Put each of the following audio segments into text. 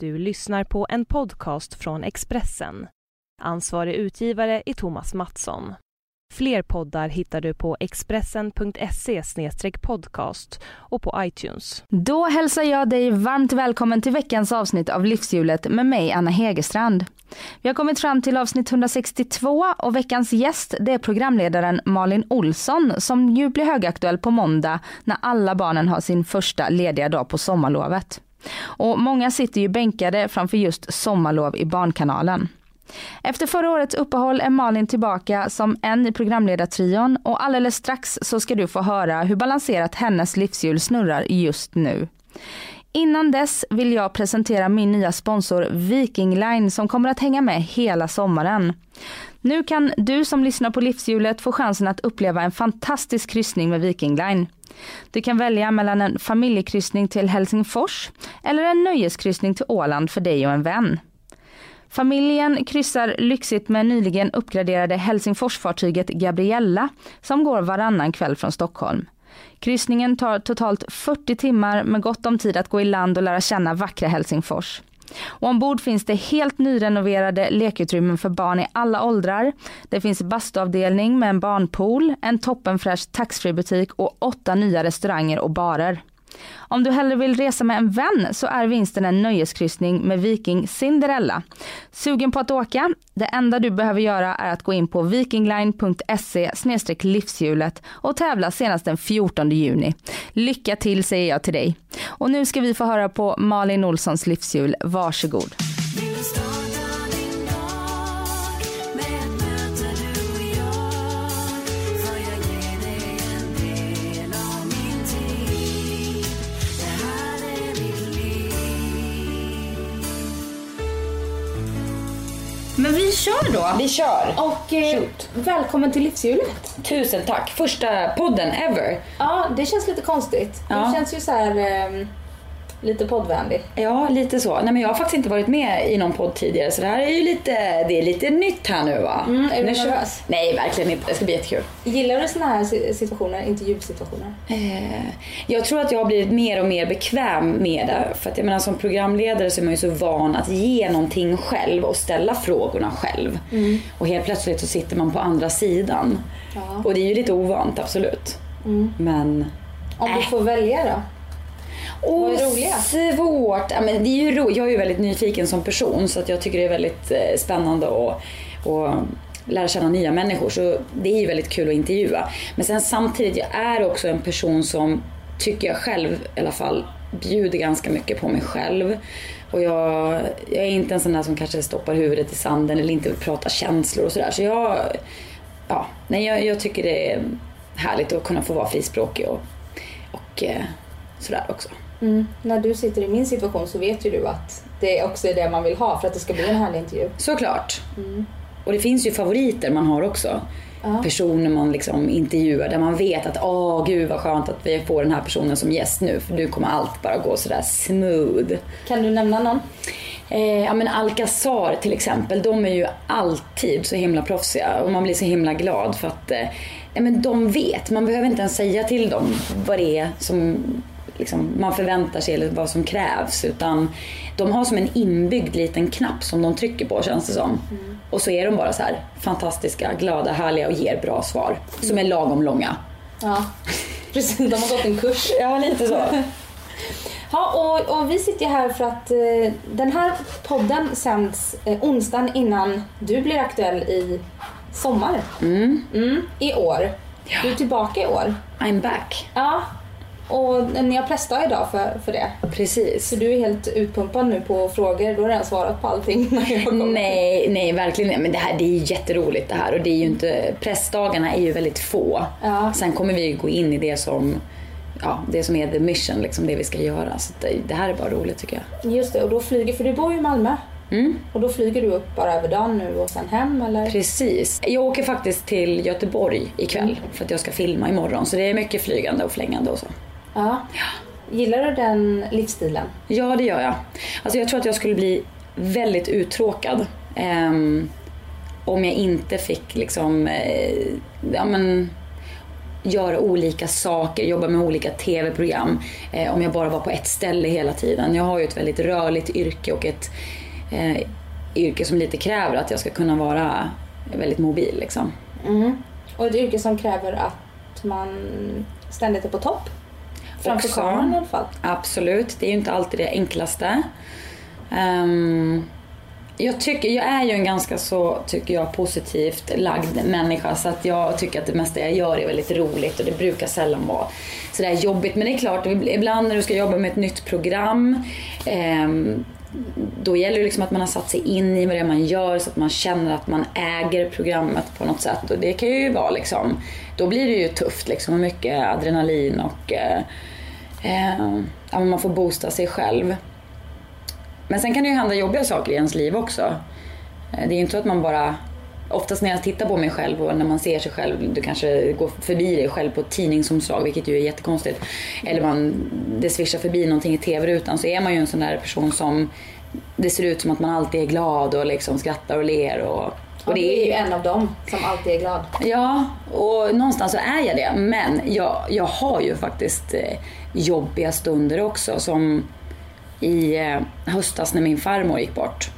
Du lyssnar på en podcast från Expressen. Ansvarig utgivare är Thomas Mattsson. Fler poddar hittar du på expressen.se podcast och på iTunes. Då hälsar jag dig varmt välkommen till veckans avsnitt av Livshjulet med mig Anna Hegerstrand. Vi har kommit fram till avsnitt 162 och veckans gäst det är programledaren Malin Olsson som ju blir högaktuell på måndag när alla barnen har sin första lediga dag på sommarlovet. Och många sitter ju bänkade framför just Sommarlov i Barnkanalen. Efter förra årets uppehåll är Malin tillbaka som en i programledartrion och alldeles strax så ska du få höra hur balanserat hennes livshjul snurrar just nu. Innan dess vill jag presentera min nya sponsor Viking Line som kommer att hänga med hela sommaren. Nu kan du som lyssnar på livshjulet få chansen att uppleva en fantastisk kryssning med Viking Line. Du kan välja mellan en familjekryssning till Helsingfors eller en nöjeskryssning till Åland för dig och en vän. Familjen kryssar lyxigt med nyligen uppgraderade Helsingforsfartyget Gabriella som går varannan kväll från Stockholm. Kryssningen tar totalt 40 timmar med gott om tid att gå i land och lära känna vackra Helsingfors. Och ombord finns det helt nyrenoverade lekutrymmen för barn i alla åldrar. Det finns bastuavdelning med en barnpool, en toppenfräsch taxfree-butik och åtta nya restauranger och barer. Om du hellre vill resa med en vän så är vinsten en nöjeskryssning med Viking Cinderella. Sugen på att åka? Det enda du behöver göra är att gå in på vikingline.se livshjulet och tävla senast den 14 juni. Lycka till säger jag till dig. Och nu ska vi få höra på Malin Olssons livshjul. Varsågod. Kör då. Vi kör. Och eh, välkommen till livshjulet. Tusen tack. Första podden ever. Ja, det känns lite konstigt. Ja. Det känns ju så här eh, lite poddvänlig. Ja, lite så. Nej, men jag har faktiskt inte varit med i någon podd tidigare så det här är ju lite, det är lite nytt här nu va? Mm, är du nervös? Nej, verkligen inte. Det ska bli jättekul. Gillar du såna här si- situationer, intervjusituationer? Eh, jag tror att jag har blivit mer och mer bekväm med det. För att jag menar som programledare så är man ju så van att ge någonting själv och ställa frågorna själv. Och helt plötsligt så sitter man på andra sidan. Ja. Och det är ju lite ovant, absolut. Men Om du Äh. får välja då? Åh, Vad är roligast? Svårt. Ja, men det är ju ro- jag är ju väldigt nyfiken som person så att jag tycker det är väldigt eh, spännande att och lära känna nya människor. Så det är ju väldigt kul att intervjua. Men sen samtidigt, jag är också en person som, tycker jag själv i alla fall, bjuder ganska mycket på mig själv. Och jag, jag är inte en sån där som kanske stoppar huvudet i sanden eller inte pratar känslor och sådär. Så jag, ja, nej, jag, jag tycker det är härligt att kunna få vara frispråkig och, och eh, sådär också. Mm. När du sitter i min situation så vet ju du att det också är det man vill ha för att det ska bli en härlig intervju. Såklart. Och det finns ju favoriter man har också. Ja. Personer man liksom intervjuar där man vet att åh gud vad skönt att vi får den här personen som gäst nu för nu kommer allt bara gå sådär smooth. Kan du nämna någon? Eh, ja men Alcazar till exempel, de är ju alltid så himla proffsiga och man blir så himla glad för att eh, men de vet, man behöver inte ens säga till dem vad det är som liksom, man förväntar sig eller vad som krävs utan de har som en inbyggd liten knapp som de trycker på känns det som. Och så är de bara så här fantastiska, glada, härliga och ger bra svar som är lagom långa. Ja, precis. De har gått en kurs. Ja, lite så. Ja, och, och vi sitter ju här för att eh, den här podden sänds eh, onsdagen innan du blir aktuell i sommar. Mm. Mm, I år. Ja. Du är tillbaka i år. I'm back. Ja. Och ni har pressdag idag för, för det. Precis. Så du är helt utpumpad nu på frågor. Du har redan svarat på allting. Nej, nej verkligen. Men det här det är ju jätteroligt det här och det är ju inte, pressdagarna är ju väldigt få. Ja. Sen kommer vi ju gå in i det som, ja, det som är the mission, liksom det vi ska göra. Så det, det här är bara roligt tycker jag. Just det, och då flyger, för du bor ju i Malmö. Mm, Och då flyger du upp bara över dagen nu och sen hem eller? precis. Jag åker faktiskt till Göteborg ikväll för att jag ska filma imorgon. Så det är mycket flygande och flängande och så. Ja. Gillar du den livsstilen? Ja, det gör jag. Alltså jag tror att jag skulle bli väldigt uttråkad. ehm, om jag inte fick liksom, eh, ja men, göra olika saker, jobba med olika TV-program. Eh, om jag bara var på ett ställe hela tiden. Jag har ju ett väldigt rörligt yrke och ett eh, yrke som lite kräver att jag ska kunna vara väldigt mobil. Liksom. Mm. Och ett yrke som kräver att man ständigt är på topp. Framför kameran i alla fall. Absolut, det är ju inte alltid det enklaste. Um, jag, tycker, jag är ju en ganska så, tycker jag, positivt lagd människa så att jag tycker att det mesta jag gör är väldigt roligt och det brukar sällan vara sådär jobbigt. Men det är klart, ibland när du ska jobba med ett nytt program um, då gäller det liksom att man har satt sig in i vad det är man gör så att man känner att man äger programmet på något sätt. Och det kan ju vara liksom, då blir det ju tufft liksom mycket adrenalin och eh, eh, man får boosta sig själv. Men sen kan det ju hända jobbiga saker i ens liv också. Eh, det är ju inte så att man bara Oftast när jag tittar på mig själv och när man ser sig själv, du kanske går förbi dig själv på ett tidningsomslag, vilket ju är jättekonstigt. Eller man, det svischar förbi någonting i TV-rutan, så är man ju en sån där person som det ser ut som att man alltid är glad och liksom skrattar och ler. Och, och det är ju en av dem som alltid är glad. Ja, och någonstans så är jag det. Men jag, jag har ju faktiskt eh, jobbiga stunder också. Som i eh, höstas när min farmor gick bort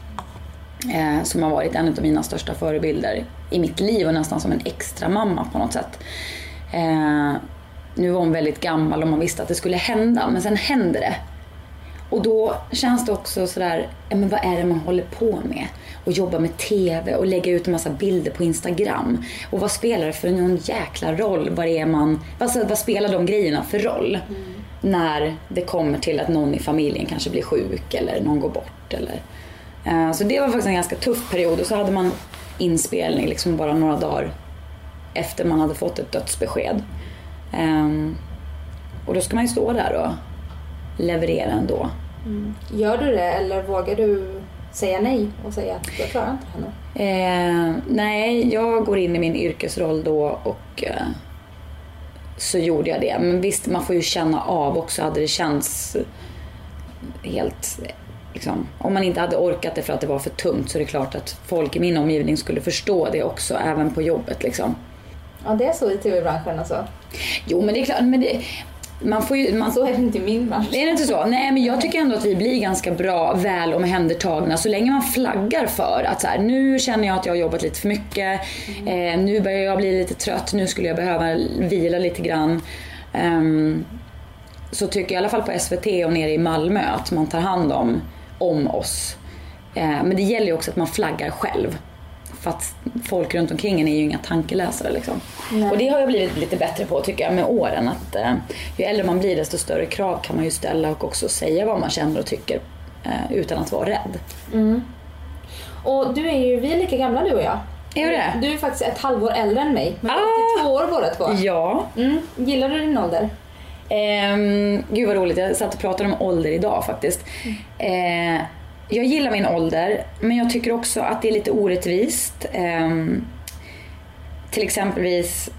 eh, som har varit en av mina största förebilder i mitt liv och nästan som en extra mamma på något sätt. Nu var hon väldigt gammal och man visste att det skulle hända, men sen händer det. Och då känns det också sådär, men vad är det man håller på med? Och jobba med TV och lägga ut en massa bilder på Instagram. Och vad spelar det för någon jäkla roll? Vad, är man, vad, vad spelar de grejerna för roll? Mm. När det kommer till att någon i familjen kanske blir sjuk eller någon går bort. Eller, Eh, så det var faktiskt en ganska tuff period och så hade man inspelning liksom bara några dagar efter man hade fått ett dödsbesked. Ehm, och då ska man ju stå där och leverera ändå. Mm. Gör du det eller vågar du säga nej och säga att jag klarar inte henne? Eh, nej, jag går in i min yrkesroll då och eh, så gjorde jag det. Men visst, man får ju känna av också. Hade det känts helt liksom, om man inte hade orkat det för att det var för tungt så är det klart att folk i min omgivning skulle förstå det också, även på jobbet. Liksom. Ja, det är så i tv-branschen alltså? Jo, men det är klart. Men det, man får ju, man, så är det inte i min bransch. Är det inte så? Nej, men jag tycker ändå att vi blir ganska bra, väl omhändertagna så länge man flaggar för att så här, nu känner jag att jag har jobbat lite för mycket, mm. eh, nu börjar jag bli lite trött, nu skulle jag behöva vila lite grann. Um, så tycker jag i alla fall på SVT och nere i Malmö att man tar hand om om oss. Eh, men det gäller ju också att man flaggar själv. För att folk runt omkring en är ju inga tankeläsare. Liksom. Och det har jag blivit lite bättre på tycker jag med åren. Att eh, ju äldre man blir desto större krav kan man ju ställa och också säga vad man känner och tycker eh, utan att vara rädd. Mm. Och du är ju, vi är lika gamla du och jag. Är du det? Du är faktiskt ett halvår äldre än mig. Men ah! 82 år båda två. Ja. Mm. Gillar du din ålder? Um, gud vad roligt, jag satt och pratade om ålder idag faktiskt. Mm. Uh, jag gillar min ålder, men jag tycker också att det är lite orättvist. Um, till exempelvis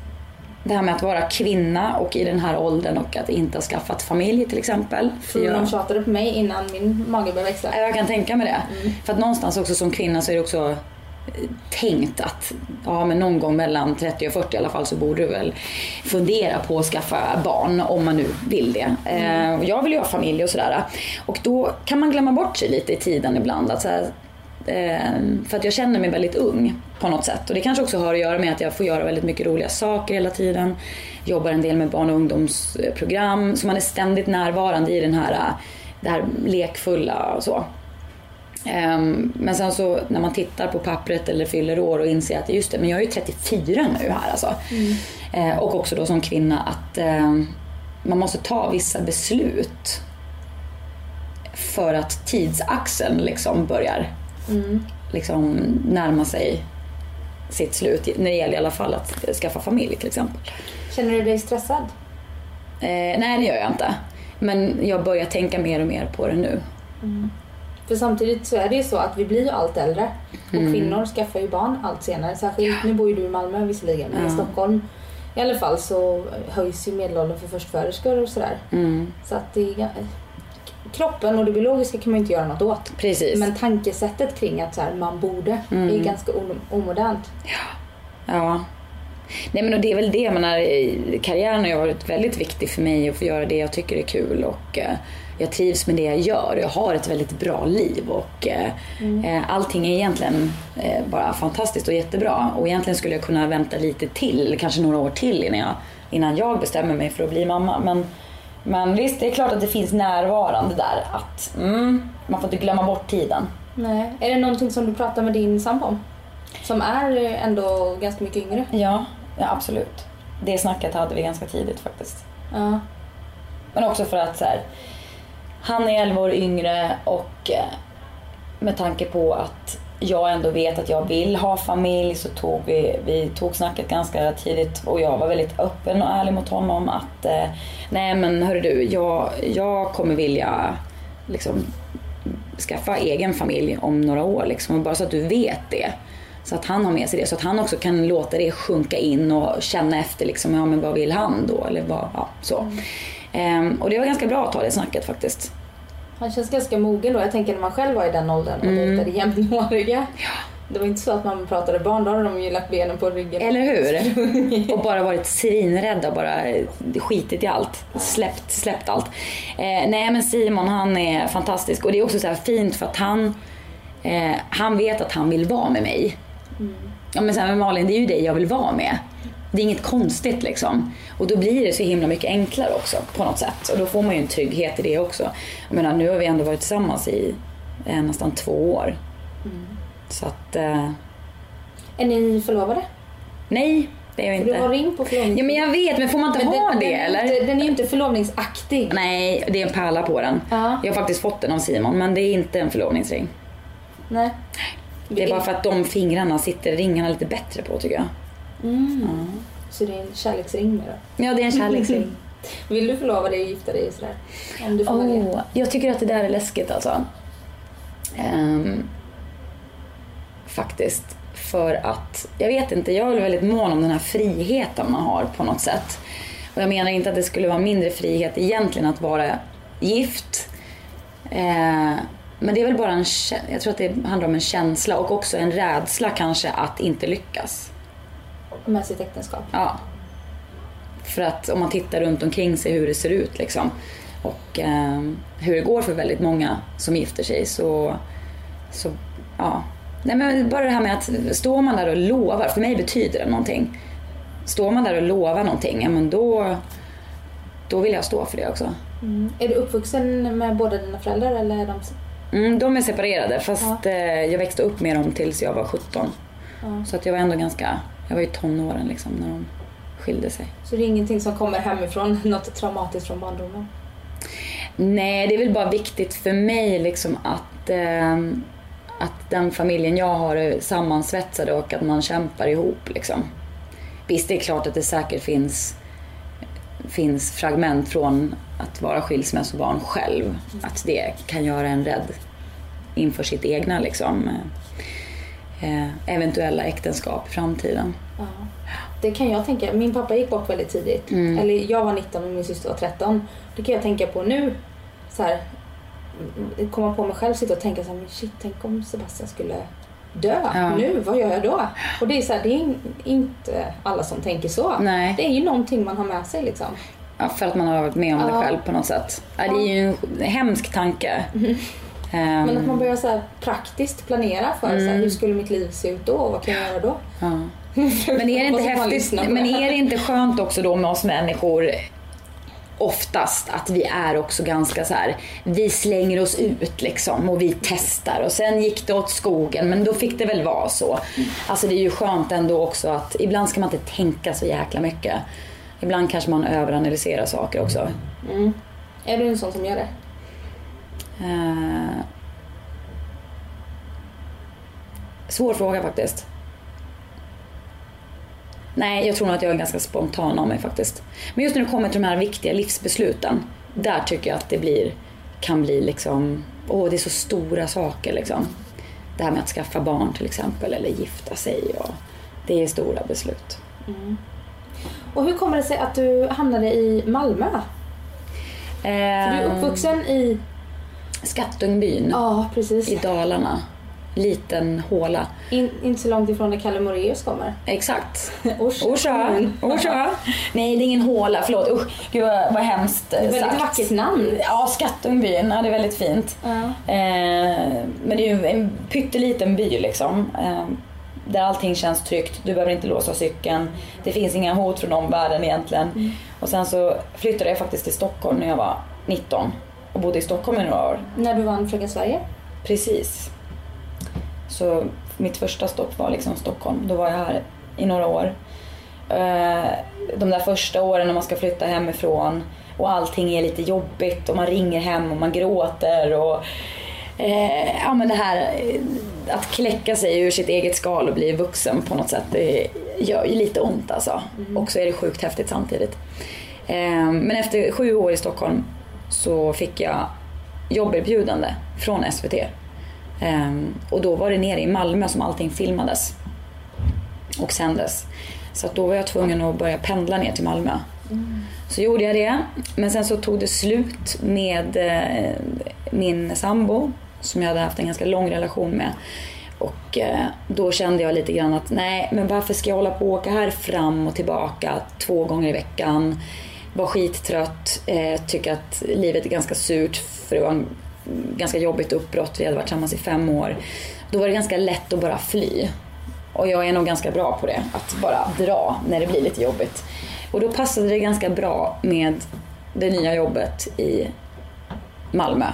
det här med att vara kvinna och i den här åldern och att inte ha skaffat familj till exempel. För jag... De tjatade på mig innan min mage började växa. Jag kan tänka mig det. Mm. För att någonstans också som kvinna så är det också tänkt att ja, men någon gång mellan 30 och 40 i alla fall så borde du väl fundera på att skaffa barn om man nu vill det. Mm. Eh, jag vill ju ha familj och sådär. Och då kan man glömma bort sig lite i tiden ibland. Att så här, eh, för att jag känner mig väldigt ung på något sätt. Och det kanske också har att göra med att jag får göra väldigt mycket roliga saker hela tiden. Jobbar en del med barn och ungdomsprogram. Så man är ständigt närvarande i den här, det här lekfulla och så. Um, men sen så när man tittar på pappret eller fyller år och inser att just det, men jag är ju 34 nu här alltså. Mm. Uh, och också då som kvinna att uh, man måste ta vissa beslut för att tidsaxeln liksom börjar mm. liksom närma sig sitt slut. När det gäller i alla fall att skaffa familj till exempel. Känner du dig stressad? Uh, nej, det gör jag inte. Men jag börjar tänka mer och mer på det nu. Mm. För samtidigt så är det ju så att vi blir ju allt äldre och mm. kvinnor skaffar ju barn allt senare. Särskilt, nu bor ju du i Malmö visserligen, men i Stockholm i alla fall så höjs ju medelåldern för förstföderskor och sådär. Mm. Så att det kroppen och det biologiska kan man inte göra något åt. Precis. Men tankesättet kring att så här, man borde mm. är ganska omodernt. Ja. ja. Nej men och det är väl det, jag menar, karriären har ju varit väldigt viktig för mig att få göra det jag tycker är kul och eh, jag trivs med det jag gör. Jag har ett väldigt bra liv och eh, eh, allting är egentligen eh, bara fantastiskt och jättebra. Och egentligen skulle jag kunna vänta lite till, kanske några år till innan jag, innan jag bestämmer mig för att bli mamma. Men, men visst, det är klart att det finns närvarande där att mm, man får inte glömma bort tiden. Nej. Är det någonting som du pratar med din sambo om? Som är ändå ganska mycket yngre. Ja, ja absolut. Det snacket hade vi ganska tidigt faktiskt. Ja. Men också för att så här, han är 11 år yngre och eh, med tanke på att jag ändå vet att jag vill ha familj så tog vi, vi tog snacket ganska tidigt och jag var väldigt öppen och ärlig mot honom att eh, nej men hörru du, jag, jag kommer vilja liksom skaffa egen familj om några år liksom. och Bara så att du vet det. Så att han har med sig det. Så att han också kan låta det sjunka in och känna efter liksom, ja men vad vill han då? Eller vad, ja, så. Mm och det var ganska bra att ta det snacket faktiskt. Han känns ganska mogen då. Jag tänker när man själv var i den åldern och Mm. dejtade jämnåriga. Det var inte så att man pratade barn, då hade de ju lagt benen på ryggen. Eller hur? Och bara varit svinrädda och bara skitit i allt. Släppt, släppt allt. Eh, nej men Simon han är fantastisk och det är också så fint för att han, eh, han vet att han vill vara med mig. Ja men men Malin det är ju dig jag vill vara med. Det är inget konstigt liksom. Och då blir det så himla mycket enklare också på något sätt. Och då får man ju en trygghet i det också. Jag menar nu har vi ändå varit tillsammans i eh, nästan två år. Så att, eh, Är ni förlovade? nej det är För inte. du har ring på förlovnings... Ja men jag vet, men får man inte Men ha den, det den, eller? Inte, den är ju inte förlovningsaktig. Nej, det är en pärla på den. Ja. Jag har faktiskt fått den av Simon, men det är inte en förlovningsring. Nej. Det är bara för att de fingrarna sitter ringarna lite bättre på tycker jag. Så det är en kärleksring med då. Ja, det är en kärleksring. Vill du förlova dig och gifta dig sådär? Om du får välja. oh, jag tycker att det där är läskigt alltså. Ehm, faktiskt. För att, jag vet inte, jag är väldigt mån om den här friheten man har på något sätt. Och jag menar inte att det skulle vara mindre frihet egentligen att vara gift. Eh, men det är väl bara en, jag tror att det handlar om en känsla och också en rädsla kanske att inte lyckas. Med sitt äktenskap. Ja. För att om man tittar runt omkring sig hur det ser ut liksom och eh, hur det går för väldigt många som gifter sig så, så ja. Nej men bara det här med att står man där och lovar, för mig betyder det någonting. Står man där och lovar någonting, ja men då, då vill jag stå för det också. Mm. Är du uppvuxen med båda dina föräldrar eller är de... Mm, de är separerade fast eh, jag växte upp med dem tills jag var 17. Ja. Så att jag var ändå ganska, jag var i tonåren liksom när de skilde sig. Så det är ingenting som kommer hemifrån, något traumatiskt från barndomen? Nej, det är väl bara viktigt för mig liksom att, eh, att den familjen jag har är sammansvetsade och att man kämpar ihop. Liksom. Visst, det är klart att det säkert finns, finns fragment från att vara skilsmässobarn själv. Att det kan göra en rädd inför sitt egna liksom, eventuella äktenskap i framtiden. Ja. Det kan jag tänka. Min pappa gick bort väldigt tidigt. Mm. Eller jag var 19 och min syster var 13. Det kan jag tänka på nu. Så här, mm, komma på mig själv sitta och tänka så här, men shit, tänk om Sebastian skulle dö Ja. nu, vad gör jag då? Och det är så här, det är in- inte alla som tänker så. Nej. Det är ju någonting man har med sig liksom. Ja, för att man har varit med om det Ja. själv på något sätt. Ja, det är ju en hemsk tanke. Men att Ehm, man börjar så praktiskt planera för så här, hur skulle mitt liv se ut då och vad kan jag göra då? Ja. Men är det inte häftigt, men är det inte skönt också då med oss människor oftast att vi är också ganska så här, vi slänger oss ut liksom och vi testar och sen gick det åt skogen men då fick det väl vara så. Alltså det är ju skönt ändå också att ibland ska man inte tänka så jäkla mycket. Ibland kanske man överanalyserar saker också. Mm. Är du en sån som gör det? Eh, svår fråga faktiskt. Nej, jag tror nog att jag är ganska spontan av mig faktiskt. Men just när det kommer till de här viktiga livsbesluten, där tycker jag att det blir, kan bli liksom, åh det är så stora saker liksom. Det här med att skaffa barn till exempel, eller gifta sig. Och, det är stora beslut. Mm. Och hur kommer det sig att du hamnade i Malmö? För du är uppvuxen i... Skattungbyn Ja, precis. i Dalarna. liten håla. In, inte så långt ifrån där Kalle Moraeus kommer. Exakt. Orsa. Orsa. Orsa. Nej, det är ingen håla. Förlåt. Usch, gud vad, vad hemskt Det är ett väldigt sagt. vackert namn. Ja, Skattungbyn. Ja, det är väldigt fint. Ja. Eh, men det är ju en pytteliten by liksom. Eh, där allting känns tryggt. Du behöver inte låsa cykeln. Det finns inga hot från omvärlden egentligen. Och sen så flyttade jag faktiskt till Stockholm när jag var 19. Och bodde i Stockholm i några år. När du vann Fröken Sverige. Precis. Så mitt första stopp var liksom Stockholm. Då var jag här i några år. Eh, De där första åren när man ska flytta hemifrån och allting är lite jobbigt och man ringer hem och man gråter och eh, ja men det här eh, att kläcka sig ur sitt eget skal och bli vuxen på något sätt det gör ju lite ont alltså. Och så är det sjukt häftigt samtidigt. Men efter sju år i Stockholm så fick jag jobberbjudande från SVT. Um, ehm, och då var det nere i Malmö som allting filmades och sändes. Så att då var jag tvungen att börja pendla ner till Malmö. Så gjorde jag det. Men sen så tog det slut med eh, min sambo som jag hade haft en ganska lång relation med. Och eh, då kände jag lite grann att nej, men varför ska jag hålla på och åka här fram och tillbaka två gånger i veckan? Var skittrött, eh, tycker att livet är ganska surt för det var en ganska jobbigt uppbrott. Vi hade varit tillsammans i fem år. Då var det ganska lätt att bara fly. Och jag är nog ganska bra på det, att bara dra när det blir lite jobbigt. Och då passade det ganska bra med det nya jobbet i Malmö.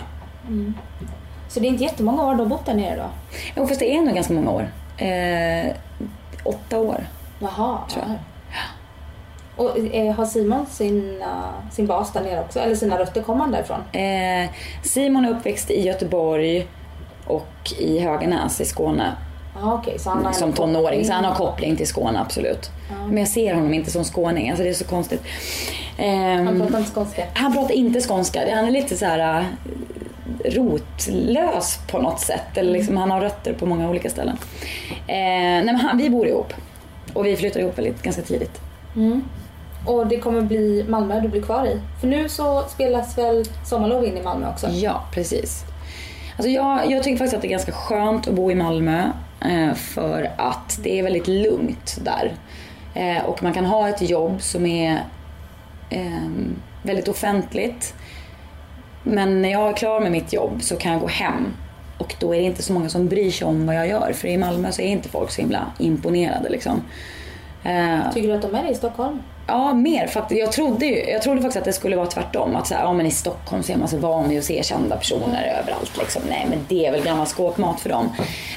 Så det är inte jättemånga år du har bott där nere då? Jo, fast det är nog ganska många år. Eh, åtta år. Jaha. Tror jag. Och eh, har Simon sin, uh, sin bas där nere också? Eller sina rötter, kommer han därifrån? Eh, Simon är uppväxt i Göteborg och i Höganäs i Skåne Jaha okej, så han har som tonåring. Så han har koppling. till Skåne, absolut. Men jag ser honom inte som skåning, alltså det är så konstigt. Ehm, Han pratar inte skånska. Han pratar inte skånska. Han är lite så här äh, rotlös på något sätt. Eller liksom, han har rötter på många olika ställen. Eh, nej, men han, vi bor ihop. Och vi flyttade ihop väldigt, ganska tidigt. Och det kommer bli Malmö du blir kvar i? För nu så spelas väl Sommarlov in i Malmö också? Ja, precis. Alltså jag, jag tycker faktiskt att det är ganska skönt att bo i Malmö. Eh, för att det är väldigt lugnt där. Eh, och man kan ha ett jobb som är ehm, väldigt offentligt. Men när jag är klar med mitt jobb så kan jag gå hem. Och då är det inte så många som bryr sig om vad jag gör. För i Malmö så är inte folk så himla imponerade liksom. Eh, Tycker du att de är det i Stockholm? Ja, mer faktiskt. Jag trodde, ju, jag trodde faktiskt att det skulle vara tvärtom. Att så här, ja, men i Stockholm så är man så van vid att se kända personer överallt. Liksom. Nej, men det är väl gammal skåpmat för dem.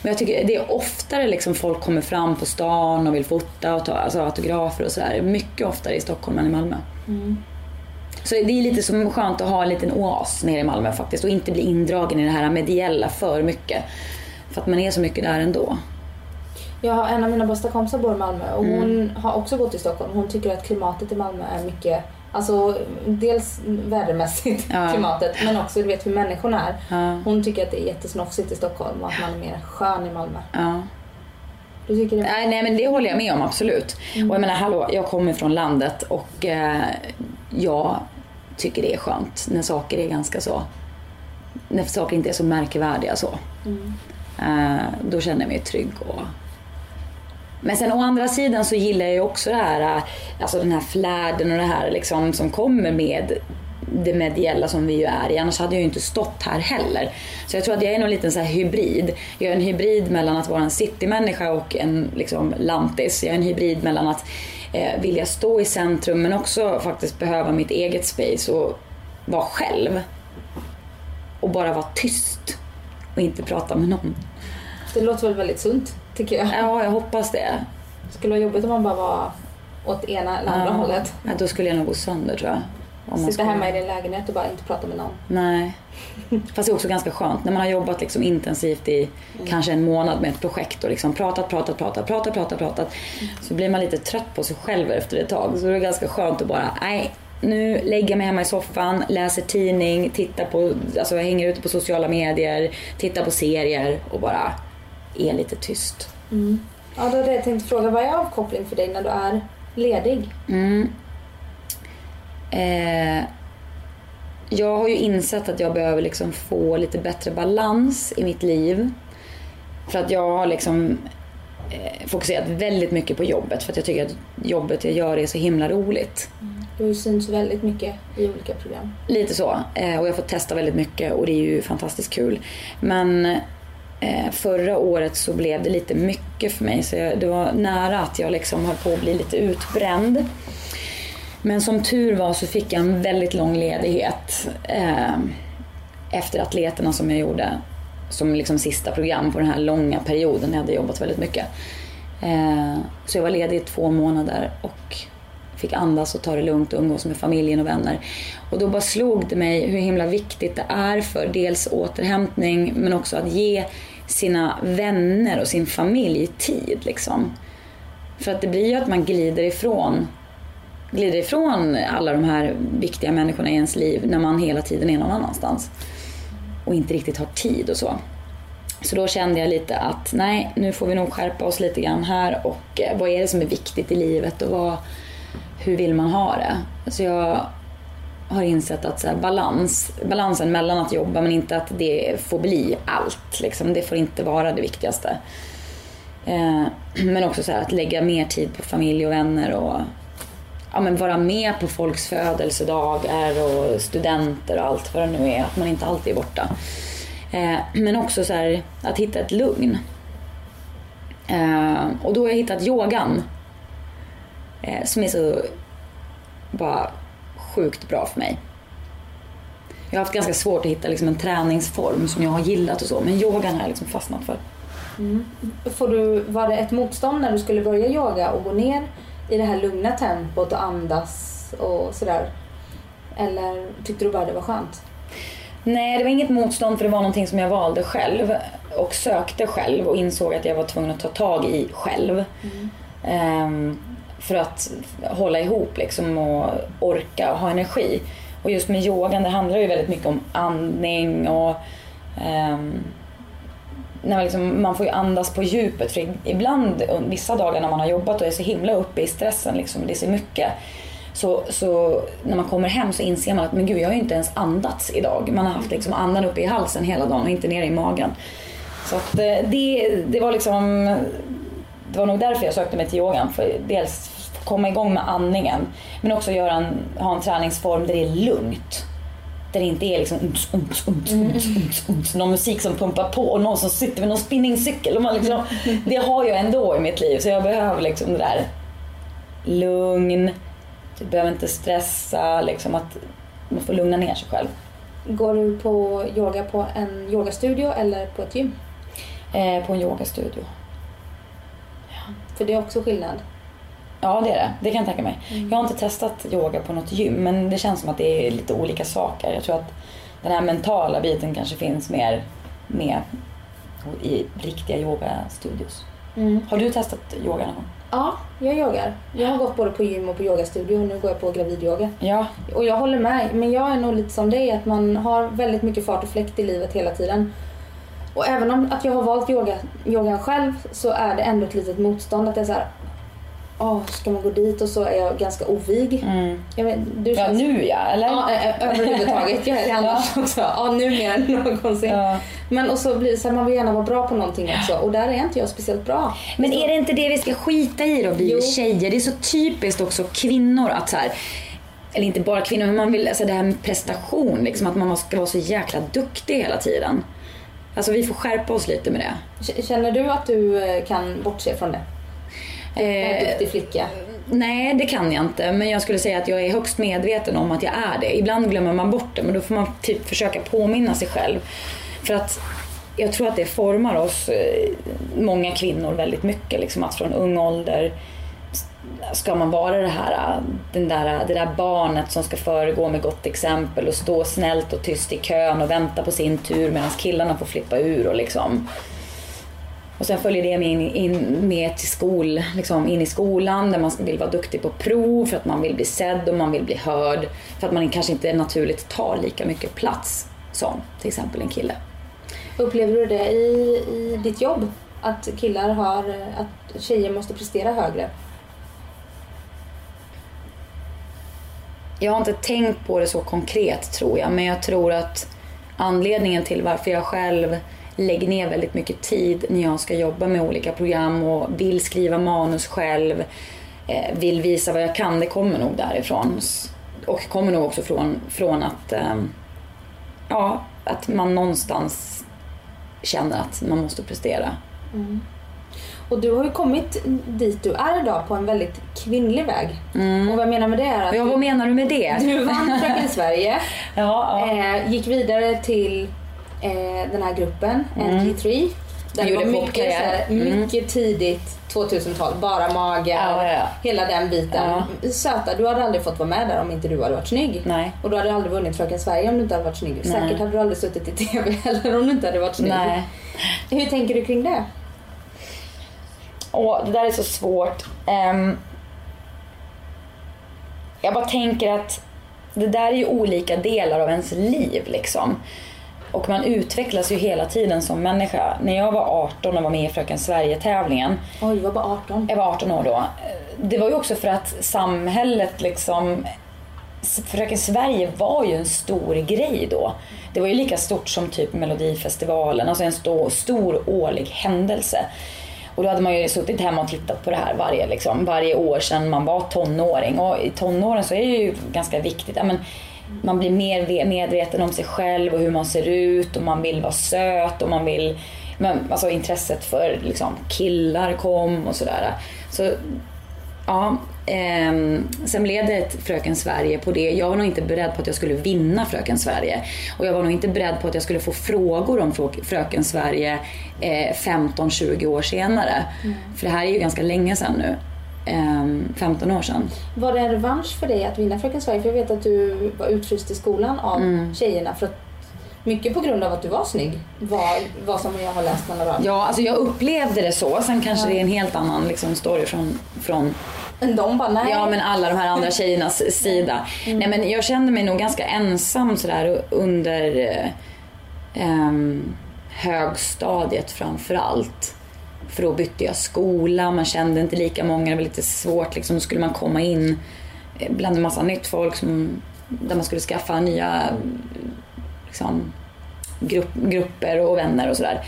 Men jag tycker det är oftare liksom folk kommer fram på stan och vill fota och ta alltså, autografer och sådär. Mycket oftare i Stockholm än i Malmö. Så det är lite som skönt att ha en liten oas nere i Malmö faktiskt och inte bli indragen i det här mediella för mycket. För att man är så mycket där ändå. Jag har en av mina bästa kompisar bor i Malmö och Mm. hon har också bott i Stockholm. Hon tycker att klimatet i Malmö är mycket, alltså dels vädermässigt Ja. klimatet men också du vet hur människorna är. Ja. Hon tycker att det är jättesnofsigt i Stockholm och att man är mer skön i Malmö. Ja. Du tycker det? Nej, nej men det håller jag med om absolut. Och jag menar hallå, jag kommer från landet och eh, jag tycker det är skönt när saker är ganska så, när saker inte är så märkvärdiga så. Eh, då känner jag mig trygg och men sen å andra sidan så gillar jag ju också det här, alltså den här flärden och det här liksom som kommer med det mediella som vi ju är i. Annars hade jag ju inte stått här heller. Så jag tror att jag är nog lite så här hybrid. Jag är en hybrid mellan att vara en citymänniska och en liksom lantis. Jag är en hybrid mellan att eh, vilja stå i centrum men också faktiskt behöva mitt eget space och vara själv. Och bara vara tyst och inte prata med någon. Det låter väl väldigt sunt tycker jag. Ja, jag hoppas det. Det skulle vara jobbigt om man bara var åt ena eller andra Ja. hållet. Ja, då skulle jag nog gå sönder tror jag. Om Sitta skulle- hemma i din lägenhet och bara inte prata med någon. Nej. Fast det är också ganska skönt när man har jobbat liksom intensivt i kanske en månad med ett projekt och liksom pratat, pratat, pratat, pratat, pratat, pratat. Så blir man lite trött på sig själv efter ett tag. Så det är ganska skönt att bara, nej, nu lägger jag mig hemma i soffan, läser tidning, tittar på, alltså jag hänger ute på sociala medier, tittar på serier och bara är lite tyst. Ja, då hade jag tänkt fråga, vad är avkoppling för dig när du är ledig? Mm. Eh, jag har ju insett att jag behöver liksom få lite bättre balans i mitt liv. För att jag har liksom eh, fokuserat väldigt mycket på jobbet för att jag tycker att jobbet jag gör är så himla roligt. Du har ju synts väldigt mycket i olika program. Lite så. Eh, och jag fått testa väldigt mycket och det är ju fantastiskt kul. Men eh, förra året så blev det lite mycket för mig så jag, det var nära att jag liksom höll på att bli lite utbränd. Men som tur var så fick jag en väldigt lång ledighet eh, efter atleterna som jag gjorde som liksom sista program på den här långa perioden när jag hade jobbat väldigt mycket. Eh, så jag var ledig i två månader och fick andas och ta det lugnt och umgås med familjen och vänner. Och då bara slog det mig hur himla viktigt det är för dels återhämtning men också att ge sina vänner och sin familj tid liksom. För att det blir ju att man glider ifrån glider ifrån alla de här viktiga människorna i ens liv när man hela tiden är någon annanstans. Och inte riktigt har tid och så. Så då kände jag lite att nej, nu får vi nog skärpa oss lite grann här och eh, vad är det som är viktigt i livet och vad, hur vill man ha det? Så jag har insett att så här, balans, balansen mellan att jobba men inte att det får bli allt. Liksom. Det får inte vara det viktigaste. Eh, men också så här, att lägga mer tid på familj och vänner och ja, men vara med på folks födelsedagar och studenter och allt vad det nu är. Att man inte alltid är borta. Eh, men också så här, att hitta ett lugn. Eh, och då har jag hittat yogan. Eh, som är så bara sjukt bra för mig. Jag har haft ganska svårt att hitta liksom, en träningsform som jag har gillat och så. Men yogan har jag liksom fastnat för. Mm. Får du, var det ett motstånd när du skulle börja yoga och gå ner i det här lugna tempot och andas och sådär? Eller tyckte du bara det var skönt? Nej, det var inget motstånd för det var någonting som jag valde själv och sökte själv och insåg att jag var tvungen att ta tag i själv. Mm. Um, för att hålla ihop liksom och orka och ha energi. Och just med yogan, det handlar ju väldigt mycket om andning och um, när man, liksom, man får ju andas på djupet. För ibland, vissa dagar när man har jobbat och är så himla uppe i stressen, liksom, det är så mycket. Så, så när man kommer hem så inser man att men gud, jag har ju inte ens andats idag. Man har haft liksom andan uppe i halsen hela dagen och inte nere i magen. Så att eh, det, det var liksom, det var nog därför jag sökte mig till yogan. För dels komma igång med andningen, men också göra en, ha en träningsform där det är lugnt. Där det inte är liksom ums, ums, ums, ums, ums, ums, någon musik som pumpar på och någon som sitter med någon spinningcykel. Och man liksom, det har jag ändå i mitt liv så jag behöver liksom det där lugn. Du behöver inte stressa, liksom att man får lugna ner sig själv. Går du på yoga på en yogastudio eller på ett gym? Eh, på en yogastudio. Ja. För det är också skillnad? Ja, det är det. Det kan jag tänka mig. Mm. Jag har inte testat yoga på något gym, men det känns som att det är lite olika saker. Jag tror att den här mentala biten kanske finns mer med i riktiga yogastudios. Mm. Har du testat yoga någon gång? Ja, jag yogar. Jag har gått både på gym och på yogastudio och nu går jag på gravidyoga. Ja. Och jag håller med, men jag är nog lite som dig att man har väldigt mycket fart och fläkt i livet hela tiden. Och även om att jag har valt yoga, yogan själv så är det ändå ett litet motstånd att det är så här, oh, ska man gå dit och så är jag ganska ovig. Mm. Jag vet, du känns... Ja, nu ja, eller? Ja, överhuvudtaget. Jag är det annars ja. också. Ja, nu mer än någonsin. Ja. Men och så blir det så här, man vill gärna vara bra på någonting också och där är inte jag speciellt bra. Men är det inte det vi ska skita i då, vi jo. tjejer? Det är så typiskt också kvinnor att så här, eller inte bara kvinnor, men man vill, alltså det här med prestation, liksom, att man ska vara så jäkla duktig hela tiden. Alltså vi får skärpa oss lite med det. Känner du att du eh, kan bortse från det? Eh, duktig flicka? Nej, det kan jag inte. Men jag skulle säga att jag är högst medveten om att jag är det. Ibland glömmer man bort det, men då får man typ försöka påminna sig själv. För att jag tror att det formar oss, eh, många kvinnor, väldigt mycket. Liksom att från ung ålder ska man vara det här, den där, det där barnet som ska föregå med gott exempel och stå snällt och tyst i kön och vänta på sin tur medan killarna får flippa ur och liksom och sen följer det med, in, in, med till skol, liksom in i skolan där man vill vara duktig på prov för att man vill bli sedd och man vill bli hörd. För att man kanske inte naturligt tar lika mycket plats som till exempel en kille. Upplever du det i, i ditt jobb? Att killar har, att tjejer måste prestera högre? Jag har inte tänkt på det så konkret tror jag, men jag tror att anledningen till varför jag själv lägger ner väldigt mycket tid när jag ska jobba med olika program och vill skriva manus själv. Eh, vill visa vad jag kan. Det kommer nog därifrån. Och kommer nog också från, från att, eh, ja, att man någonstans känner att man måste prestera. Och du har ju kommit dit du är idag på en väldigt kvinnlig väg. Och vad jag menar med det är att Ja, vad menar du med det? du vann Fröken Sverige, Ja, ja. eh, gick vidare till eh, den här gruppen, NT3. Där det Gjorde var mycket, popkarriär. så här, Mm. mycket tidigt 2000-tal, bara magar, Ja, ja, ja. hela den biten. Söta, du hade aldrig fått vara med där om inte du hade varit snygg. Nej. Och du hade aldrig vunnit Fröken Sverige om du inte hade varit snygg. Nej. Säkert hade du aldrig suttit i TV heller om du inte hade varit snygg. Nej. Hur tänker du kring det? Åh, det där är så svårt. Ehm, jag bara tänker att det där är ju olika delar av ens liv liksom. Och man utvecklas ju hela tiden som människa. När jag var 18 och var med i Fröken Sverige-tävlingen Oj, du var bara 18. jag var 18 år då. Det var ju också för att samhället liksom... Fröken Sverige var ju en stor grej då. Det var ju lika stort som typ Melodifestivalen, alltså en stor, stor årlig händelse. Och då hade man ju suttit hemma och tittat på det här varje, liksom, varje år sedan man var tonåring. Och i tonåren så är det ju ganska viktigt. Ja, men man blir mer ve- medveten om sig själv och hur man ser ut och man vill vara söt och man vill... Men, alltså intresset för liksom, killar kom och sådär. Så Ja, ehm, sen blev det ett Fröken Sverige på det. Jag var nog inte beredd på att jag skulle vinna Fröken Sverige. Och jag var nog inte beredd på att jag skulle få frågor om Fröken Sverige eh, 15-20 år senare. För det här är ju ganska länge sedan nu. Ehm, 15 år sedan. Var det en revansch för dig att vinna Fröken Sverige? För jag vet att du var utfryst i skolan av Mm. tjejerna. För att, mycket på grund av att du var snygg. Var, vad som jag har läst mellan raderna. Ja, alltså jag upplevde det så. Sen kanske det är en helt annan liksom, story från, från de bara, nej. Ja men alla de här andra tjejernas sida. Nej men jag kände mig nog ganska ensam sådär under eh, ehm, högstadiet framför allt. För då bytte jag skola, man kände inte lika många, det var lite svårt liksom. Då skulle man komma in eh, bland en massa nytt folk som, där man skulle skaffa nya liksom, grupp, grupper och vänner och sådär.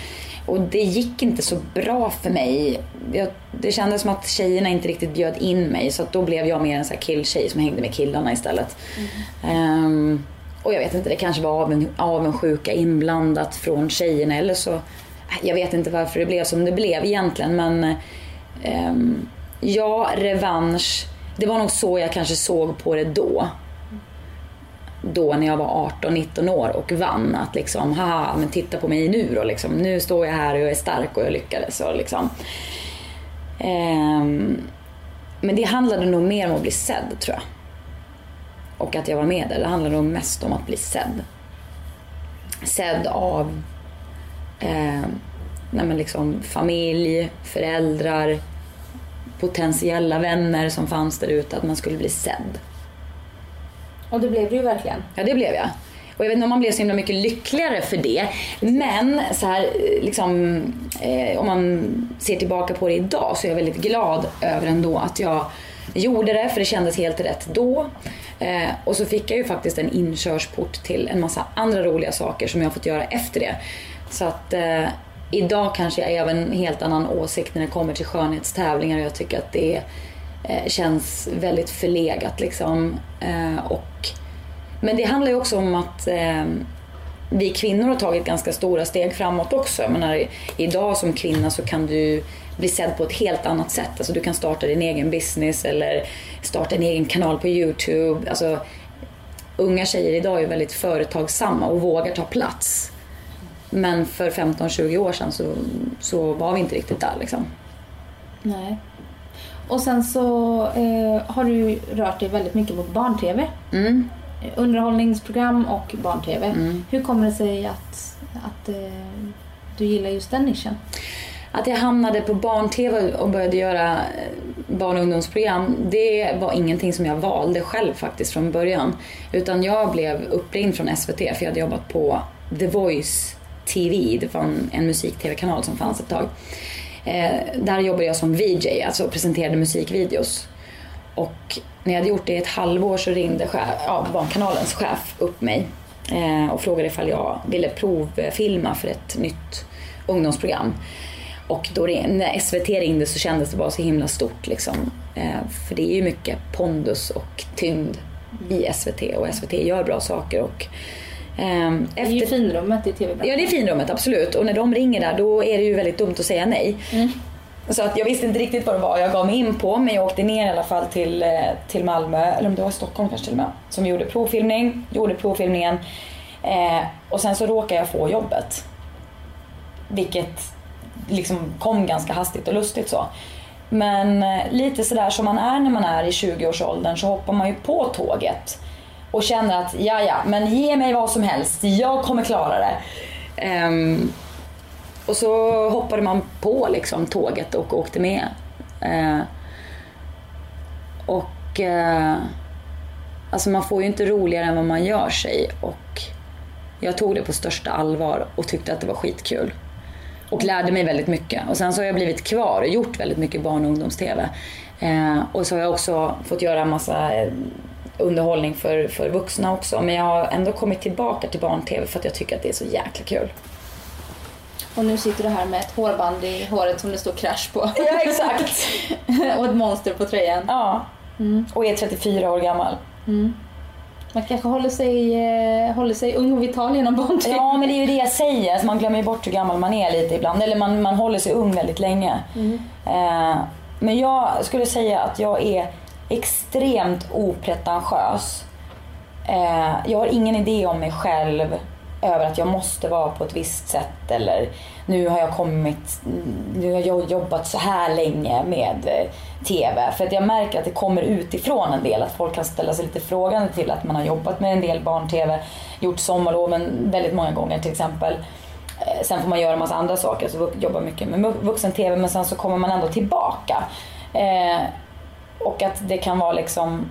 Och det gick inte så bra för mig. Jag, det kändes som att tjejerna inte riktigt bjöd in mig så då blev jag mer en sån här killtjej som hängde med killarna istället. Ehm, och jag vet inte, det kanske var avundsjuka inblandat från tjejerna eller så. Jag vet inte varför det blev som det blev egentligen men um, ja, revansch. Det var nog så jag kanske såg på det då då när jag var 18-19 år och vann. Att liksom, haha, men titta på mig nu då liksom. Nu står jag här och jag är stark och jag lyckades. Och liksom. Um, men det handlade nog mer om att bli sedd tror jag. Och att jag var med där. Det handlade nog mest om att bli sedd. Sedd av eh, nej liksom familj, föräldrar, potentiella vänner som fanns där ute. Att man skulle bli sedd. Och det blev du ju verkligen. Ja, det blev jag. Och jag vet inte om man blev så himla mycket lyckligare för det. Men så här, eh, liksom, eh, om man ser tillbaka på det idag så är jag väldigt glad över ändå att jag gjorde det, för det kändes helt rätt då. Eh, och så fick jag ju faktiskt en inkörsport till en massa andra roliga saker som jag har fått göra efter det. Så att eh, idag kanske jag är av en helt annan åsikt när det kommer till skönhetstävlingar och jag tycker att det eh, känns väldigt förlegat liksom. Eh, och, men det handlar ju också om att eh, vi kvinnor har tagit ganska stora steg framåt också. Jag menar, idag som kvinna så kan du bli sedd på ett helt annat sätt. Alltså, du kan starta din egen business eller starta en egen kanal på Youtube. Alltså, unga tjejer idag är väldigt företagsamma och vågar ta plats. Men för 15-20 år sedan så, så var vi inte riktigt där liksom. Nej. Och sen så eh, har du rört dig väldigt mycket mot barn-tv. Mm. Underhållningsprogram och barn-tv. Hur kommer det sig att, att eh, du gillar just den nischen? Att jag hamnade på barn-tv och började göra eh, barn och ungdomsprogram, det var ingenting som jag valde själv faktiskt från början. Utan jag blev uppringd från SVT för jag hade jobbat på The Voice TV, det var en, en musik-tv-kanal som fanns ett tag. Eh, där jobbade jag som VJ, alltså presenterade musikvideos. Och när jag hade gjort det i ett halvår så ringde chef, ja, Barnkanalens chef upp mig eh, och frågade ifall jag ville provfilma för ett nytt ungdomsprogram. Och då det, när SVT ringde så kändes det bara så himla stort liksom. Eh, för det är ju mycket pondus och tyngd i SVT och SVT gör bra saker. Och, ehm, Det är ju finrummet i tv Ja, det är finrummet, absolut. Och när de ringer där, då är det ju väldigt dumt att säga nej. Så att jag visste inte riktigt vad det var jag gav mig in på, men jag åkte ner i alla fall till, eh, till Malmö, eller om det var Stockholm kanske till och med, som gjorde provfilmning, gjorde provfilmningen. Eh, och sen så råkade jag få jobbet. Vilket liksom kom ganska hastigt och lustigt så. Men eh, lite sådär som man är när man är i 20-årsåldern så hoppar man ju på tåget. Och känner att, ja ja, men ge mig vad som helst, jag kommer klara det. Um, och så hoppade man på liksom tåget och åkte med. Uh, och uh, alltså man får ju inte roligare än vad man gör sig. Och jag tog det på största allvar och tyckte att det var skitkul. Och lärde mig väldigt mycket. Och sen så har jag blivit kvar och gjort väldigt mycket barn och ungdoms-TV. Eh, och så har jag också fått göra en massa eh, underhållning för, för vuxna också. Men jag har ändå kommit tillbaka till barn-TV för att jag tycker att det är så jäkla kul. Och nu sitter du här med ett hårband i håret som det står crash på. Ja, exakt. och ett monster på tröjan. Ja. Och är 34 år gammal. Man kanske håller sig, eh, håller sig ung och vital genom barn-tv. Ja, men det är ju det jag säger. Alltså man glömmer ju bort hur gammal man är lite ibland. Eller man, man håller sig ung väldigt länge. Eh, men jag skulle säga att jag är extremt opretentiös. Eh, jag har ingen idé om mig själv över att jag måste vara på ett visst sätt eller nu har jag kommit, nu har jag jobbat så här länge med eh, TV. För att jag märker att det kommer utifrån en del, att folk kan ställa sig lite frågande till att man har jobbat med en del barn-TV, gjort sommarloven väldigt många gånger till exempel. Eh, sen får man göra en massa andra saker, så vux- jobba mycket med vuxen-TV men sen så kommer man ändå tillbaka. Eh, och att det kan vara liksom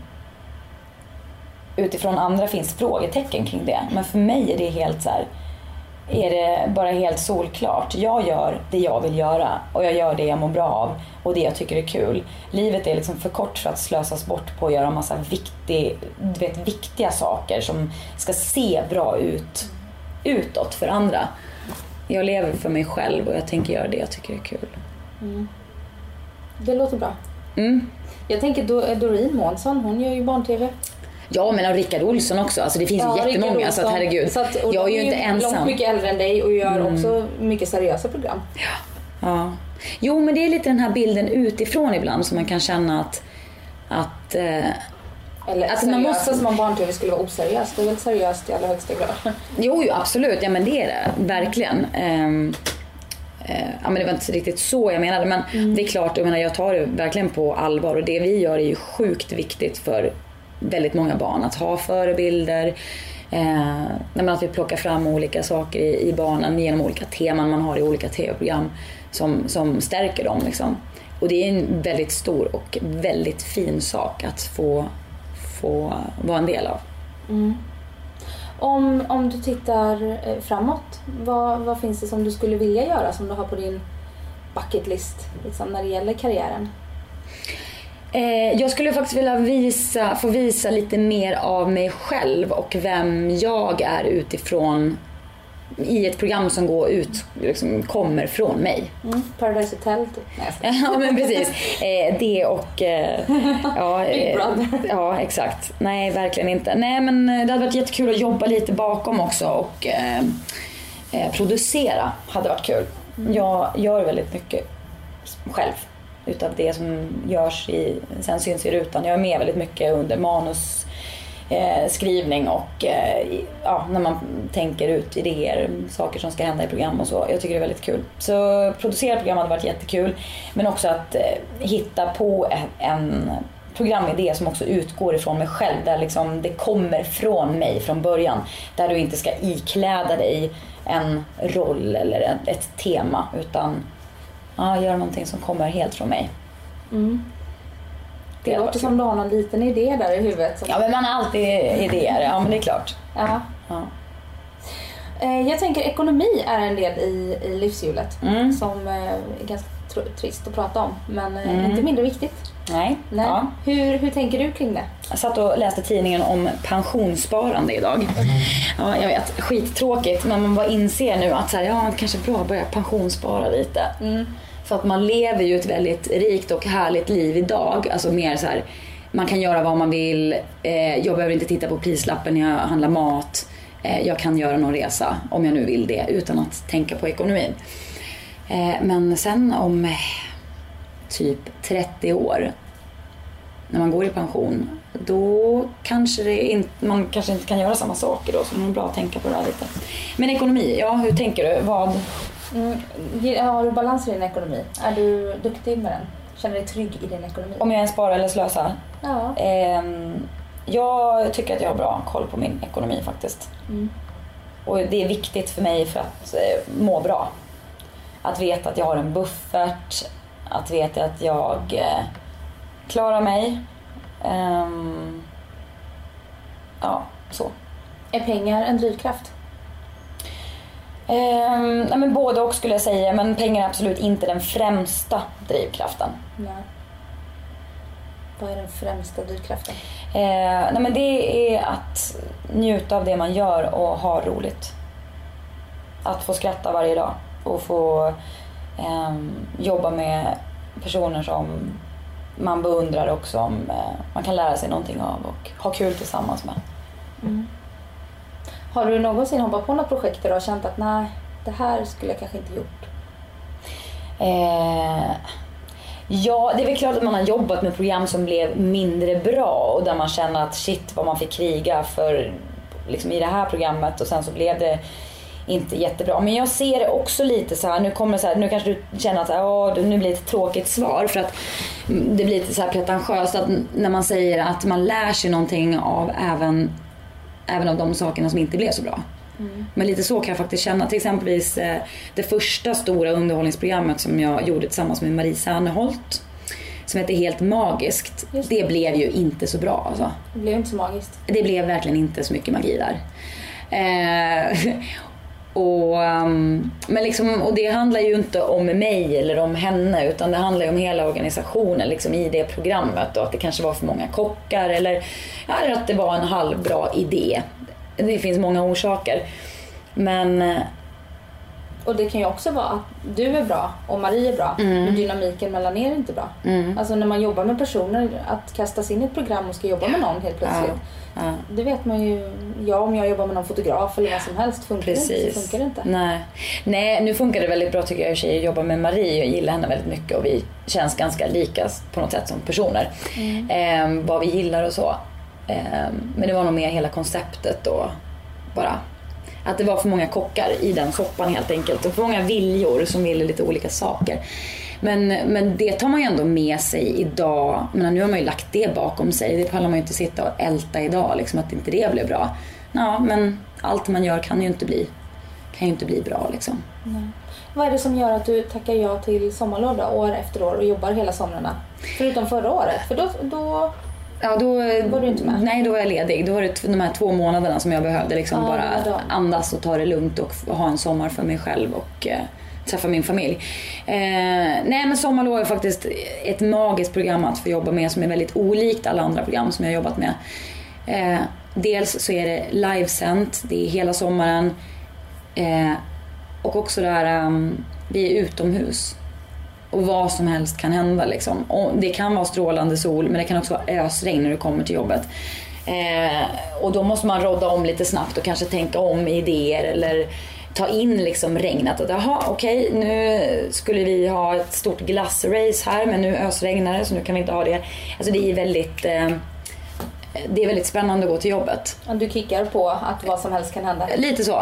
utifrån andra finns frågetecken kring det. Men för mig är det helt så här, är det bara helt solklart. Jag gör det jag vill göra och jag gör det jag mår bra av och det jag tycker är kul. Livet är liksom för kort för att slösas bort på att göra massa viktig, du vet, viktiga saker som ska se bra ut utåt för andra. Jag lever för mig själv och jag tänker göra det jag tycker är kul. Mm. Det låter bra. Mm. Jag tänker Do- Doreen Månsson, hon gör ju barn-tv. Ja, men och Rickard Olsson också. Alltså det finns ju jättemånga så att herregud. Så att, jag är ju inte långt ensam. mycket äldre än dig och gör också mycket seriösa program. Ja. Jo, men det är lite den här bilden utifrån ibland som man kan känna att, att eh, Eller Alltså, man måste- som om barn-tv skulle vara oseriöst. Det är väl seriöst i allra högsta grad. Jo, jo, absolut. Ja, men det är det. Verkligen. Ehm, eh, ja, men det var inte riktigt så jag menade. Men det är klart, jag, menar, jag tar det verkligen på allvar. Och det vi gör är ju sjukt viktigt för väldigt många barn. Att ha förebilder. Eh, att vi plockar fram olika saker i, i barnen genom olika teman man har i olika tv-program. Som, som stärker dem. Liksom. Och det är en väldigt stor och väldigt fin sak att få, få vara en del av. Om, om du tittar eh, framåt, vad, vad finns det som du skulle vilja göra som du har på din bucket list liksom, när det gäller karriären? Eh, jag skulle faktiskt vilja visa, få visa lite mer av mig själv och vem jag är utifrån i ett program som går ut, liksom, kommer från mig. Mm. Paradise Hotel typ? Ja men precis. Eh, det och... Eh, ja, Big eh, Brother. Ja exakt. Nej verkligen inte. Nej men eh, det hade varit jättekul att jobba lite bakom också och eh, eh, producera hade varit kul. Jag gör väldigt mycket själv utav det som görs i, sen syns i rutan. Jag är med väldigt mycket under manus eh, skrivning och eh, ja, när man tänker ut idéer, saker som ska hända i program och så. Jag tycker det är väldigt kul. Så producera program hade varit jättekul. Men också att eh, hitta på en, en programidé som också utgår ifrån mig själv. Där liksom det kommer från mig från början. Där du inte ska ikläda dig en roll eller ett, ett tema. Utan ja, göra någonting som kommer helt från mig. Mm. Det hade låter som du har någon liten idé där i huvudet. Som... Ja men man har alltid idéer, ja men det är klart. Ja. Ja. Eh, jag tänker ekonomi är en del i, i livshjulet Mm. som eh, är ganska tr- trist att prata om men eh, Mm. inte mindre viktigt. Nej. Nej. Ja. Hur, hur tänker du kring det? Jag satt och läste tidningen om pensionssparande idag. Ja, jag vet, skittråkigt men man bara inser nu att så här, ja, det kanske är bra att börja pensionsspara lite. För att man lever ju ett väldigt rikt och härligt liv idag. Alltså mer så här, man kan göra vad man vill. Eh, jag behöver inte titta på prislappen när jag handlar mat. Eh, jag kan göra någon resa om jag nu vill det utan att tänka på ekonomin. Eh, men sen om eh, typ 30 år när man går i pension, då kanske det inte, man kanske inte kan göra samma saker då. Så det är bra att tänka på det här lite. Men ekonomi, ja hur tänker du? Vad? Mm. Har du balans i din ekonomi? Är du duktig med den? Känner dig trygg i din ekonomi? Om jag är en spara eller slösa? Ja. Ehm, jag tycker att jag har bra koll på min ekonomi faktiskt. Mm. Och det är viktigt för mig för att eh, må bra. Att veta att jag har en buffert, att veta att jag eh, klarar mig. Ehm, ja, så. Är pengar en drivkraft? Nej men både och skulle jag säga, men pengar är absolut inte den främsta drivkraften. Nej. Vad är den främsta drivkraften? Eh, nej men det är att njuta av det man gör och ha roligt. Att få skratta varje dag och få ehm, jobba med personer som man beundrar och som eh, man kan lära sig någonting av och ha kul tillsammans med. Har du någonsin hoppat på något projekt där du har känt att nej, det här skulle jag kanske inte gjort? Eh, ja, det är väl klart att man har jobbat med program som blev mindre bra och där man känner att shit vad man fick kriga för liksom, i det här programmet och sen så blev det inte jättebra. Men jag ser det också lite så här, nu kommer det så här, nu kanske du känner att så här, Åh, nu blir det ett tråkigt svar för att det blir lite så här pretentiöst att när man säger att man lär sig någonting av även, även av de sakerna som inte blev så bra. Men lite så kan jag faktiskt känna. Till exempelvis eh, det första stora underhållningsprogrammet som jag gjorde tillsammans med Marie Serneholt. Som heter Helt magiskt. Just Det blev ju inte så bra alltså. Det blev inte så magiskt. Det blev verkligen inte så mycket magi där. Eh, och, um, men liksom, och det handlar ju inte om mig eller om henne utan det handlar ju om hela organisationen liksom, i det programmet och att det kanske var för många kockar eller, eller att det var en halvbra idé. Det finns många orsaker. Men eh, Och det kan ju också vara att du är bra och Marie är bra, men dynamiken mellan er är inte bra. mm, Alltså när man jobbar med personer, att kastas in i ett program och ska jobba med någon helt plötsligt. ja, Det vet man ju, ja om jag jobbar med någon fotograf eller vad som helst, funkar det inte så precis. funkar det inte. Nej. Nej, nu funkar det väldigt bra tycker jag i och för sig att jobba med Marie. Jag gillar henne väldigt mycket och vi känns ganska lika på något sätt som personer. Eh, vad vi gillar och så. Eh, men det var nog mer hela konceptet och bara att det var för många kockar i den soppan helt enkelt. Och för många viljor som ville lite olika saker. Men, men det tar man ju ändå med sig idag. Men nu har man ju lagt det bakom sig. Det pallar man ju inte sitta och älta idag, liksom, att inte det blev bra. Ja, men allt man gör kan ju inte bli, kan ju inte bli bra liksom. Vad är det som gör att du tackar ja till sommarlov då, år efter år och jobbar hela somrarna? Förutom förra året, för då, då Ja, då Var du inte med? Nej, då var jag ledig. Då var det de här två månaderna som jag behövde liksom Ja, bara andas och ta det lugnt och ha en sommar för mig själv och eh, träffa min familj. Eh, nej, men Sommarlov är faktiskt ett magiskt program att få jobba med som är väldigt olikt alla andra program som jag har jobbat med. Eh, dels så är det livesänt, det är hela sommaren. Eh, och också där um, ehm, vi är utomhus. Och vad som helst kan hända liksom. Och det kan vara strålande sol men det kan också vara ösregn när du kommer till jobbet. Eh, och då måste man rodda om lite snabbt och kanske tänka om idéer eller ta in liksom regnet. Att, Jaha, okej, nu skulle vi ha ett stort glassrace här men nu ösregnar det så nu kan vi inte ha det. Alltså det är väldigt, eh, det är väldigt spännande att gå till jobbet. du kickar på att vad som helst kan hända. Lite så.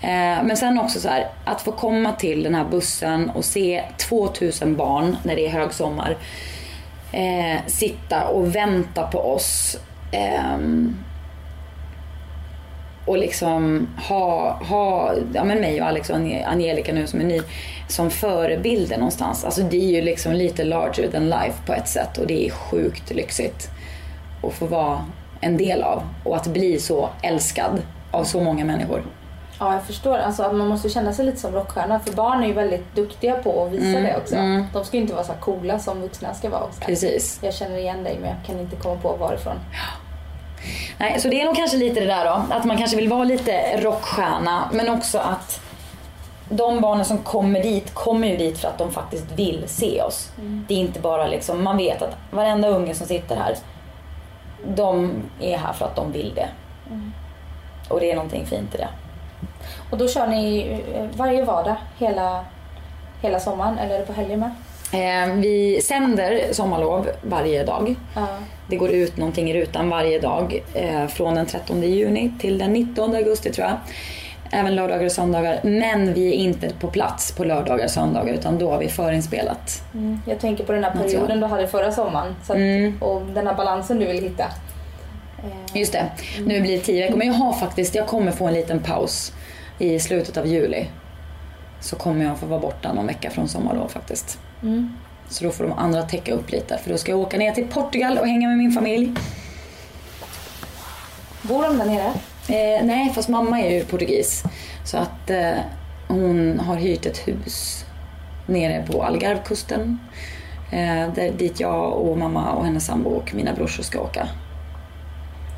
Eh, Men sen också så här, att få komma till den här bussen och se 2000 barn när det är högsommar eh, sitta och vänta på oss. ehm, och liksom ha, ha ja, men mig och Alex och Ange- Angelica nu som är ny som förebilder någonstans. Alltså det är ju liksom lite larger than life på ett sätt och det är sjukt lyxigt att få vara en del av och att bli så älskad av så många människor. Ja, jag förstår. Alltså, att man måste känna sig lite som rockstjärna. För barn är ju väldigt duktiga på att visa Mm, det också. mm. De ska ju inte vara så coola som vuxna ska vara. Precis. Jag känner igen dig men jag kan inte komma på varifrån. Nej, så det är nog kanske lite det där då. Att man kanske vill vara lite rockstjärna. Men också att de barnen som kommer dit kommer ju dit för att de faktiskt vill se oss. Det är inte bara liksom, man vet att varenda unge som sitter här, de är här för att de vill det. Och det är någonting fint i det. Och då kör ni eh, varje vardag hela, hela sommaren eller är det på helger med? Eh, vi sänder sommarlov varje dag. Ja. Det går ut någonting i rutan varje dag eh, från den 13 juni till den 19 augusti tror jag. Även lördagar och söndagar. Men vi är inte på plats på lördagar och söndagar utan då har vi förinspelat. Mm. Jag tänker på den här perioden du hade förra sommaren. Att, Mm. Och den här balansen du vill hitta. Eh, Just det, nu blir det 10 veckor. Men jag har faktiskt, jag kommer få en liten paus i slutet av juli. Så kommer jag få vara borta någon vecka från sommarlov faktiskt. Mm. Så då får de andra täcka upp lite. För då ska jag åka ner till Portugal och hänga med min familj. Bor de där nere? Eh, nej, fast mamma är ju portugis. Så att eh, hon har hyrt ett hus nere på Algarvekusten. Eh, där, dit jag och mamma och hennes sambo och mina brorsor ska åka.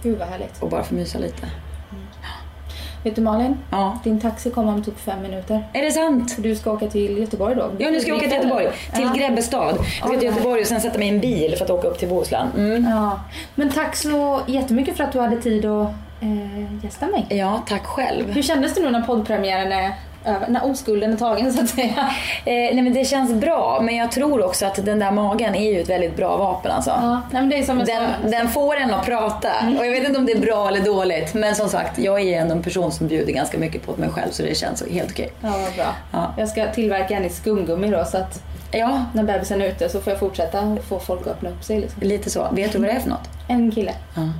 Gud vad härligt. Och bara få mysa lite. Vet du Malin? Ja. Din taxi kommer om typ fem minuter. Är det sant? För du ska åka till Göteborg då? Ja, nu ska jag åka till Göteborg. Till Ja. Grebbestad. Jag ska till Göteborg och sen sätta mig i en bil för att åka upp till Bohuslän. Mm. Ja. Men tack så jättemycket för att du hade tid att eh, gästa mig. Ja, tack själv. Hur kändes det nu när poddpremiären är över? När oskulden är tagen så att säga? Eh, nej men det känns bra, men jag tror också att den där magen är ju ett väldigt bra vapen alltså. Ja, nej, men det är som Den, den får en att prata. Och jag vet inte om det är bra eller dåligt. Men som sagt, jag är ändå en person som bjuder ganska mycket på mig själv så det känns helt okej. Ja, vad bra. Ja. Jag ska tillverka en i skumgummi då så att Ja, när bebisen är ute så får jag fortsätta få folk att öppna upp sig. Liksom. lite så. Vet du vad det är för något? En kille. Ja. En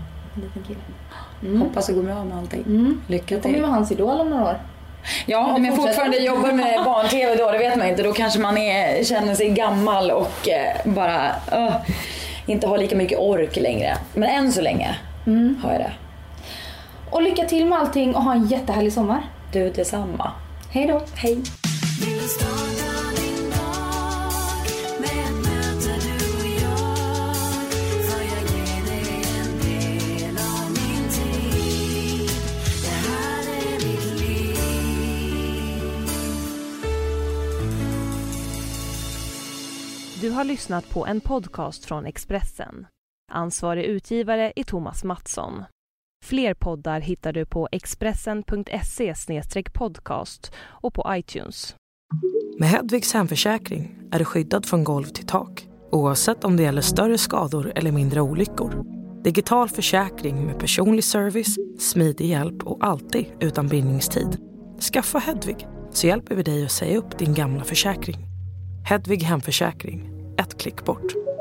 liten kille. Hoppas det går bra med allting. Mm. Lycka Jag kommer ju till. vara hans idol om några år. Ja, om jag fortfarande jobbar med barn-tv då, det vet man inte. Då kanske man är, känner sig gammal och eh, bara uh, inte har lika mycket ork längre. Men än så länge har jag det. Och lycka till med allting och ha en jättehärlig sommar. Du detsamma. Hej då! Hej. Du har lyssnat på en podcast från Expressen. Ansvarig utgivare är Thomas Mattsson. Fler poddar hittar du på expressen.se podcast och på iTunes. Med Hedvigs hemförsäkring är du skyddad från golv till tak oavsett om det gäller större skador eller mindre olyckor. Digital försäkring med personlig service, smidig hjälp och alltid utan bindningstid. Skaffa Hedvig så hjälper vi dig att säga upp din gamla försäkring. Hedvig hemförsäkring, ett klick bort.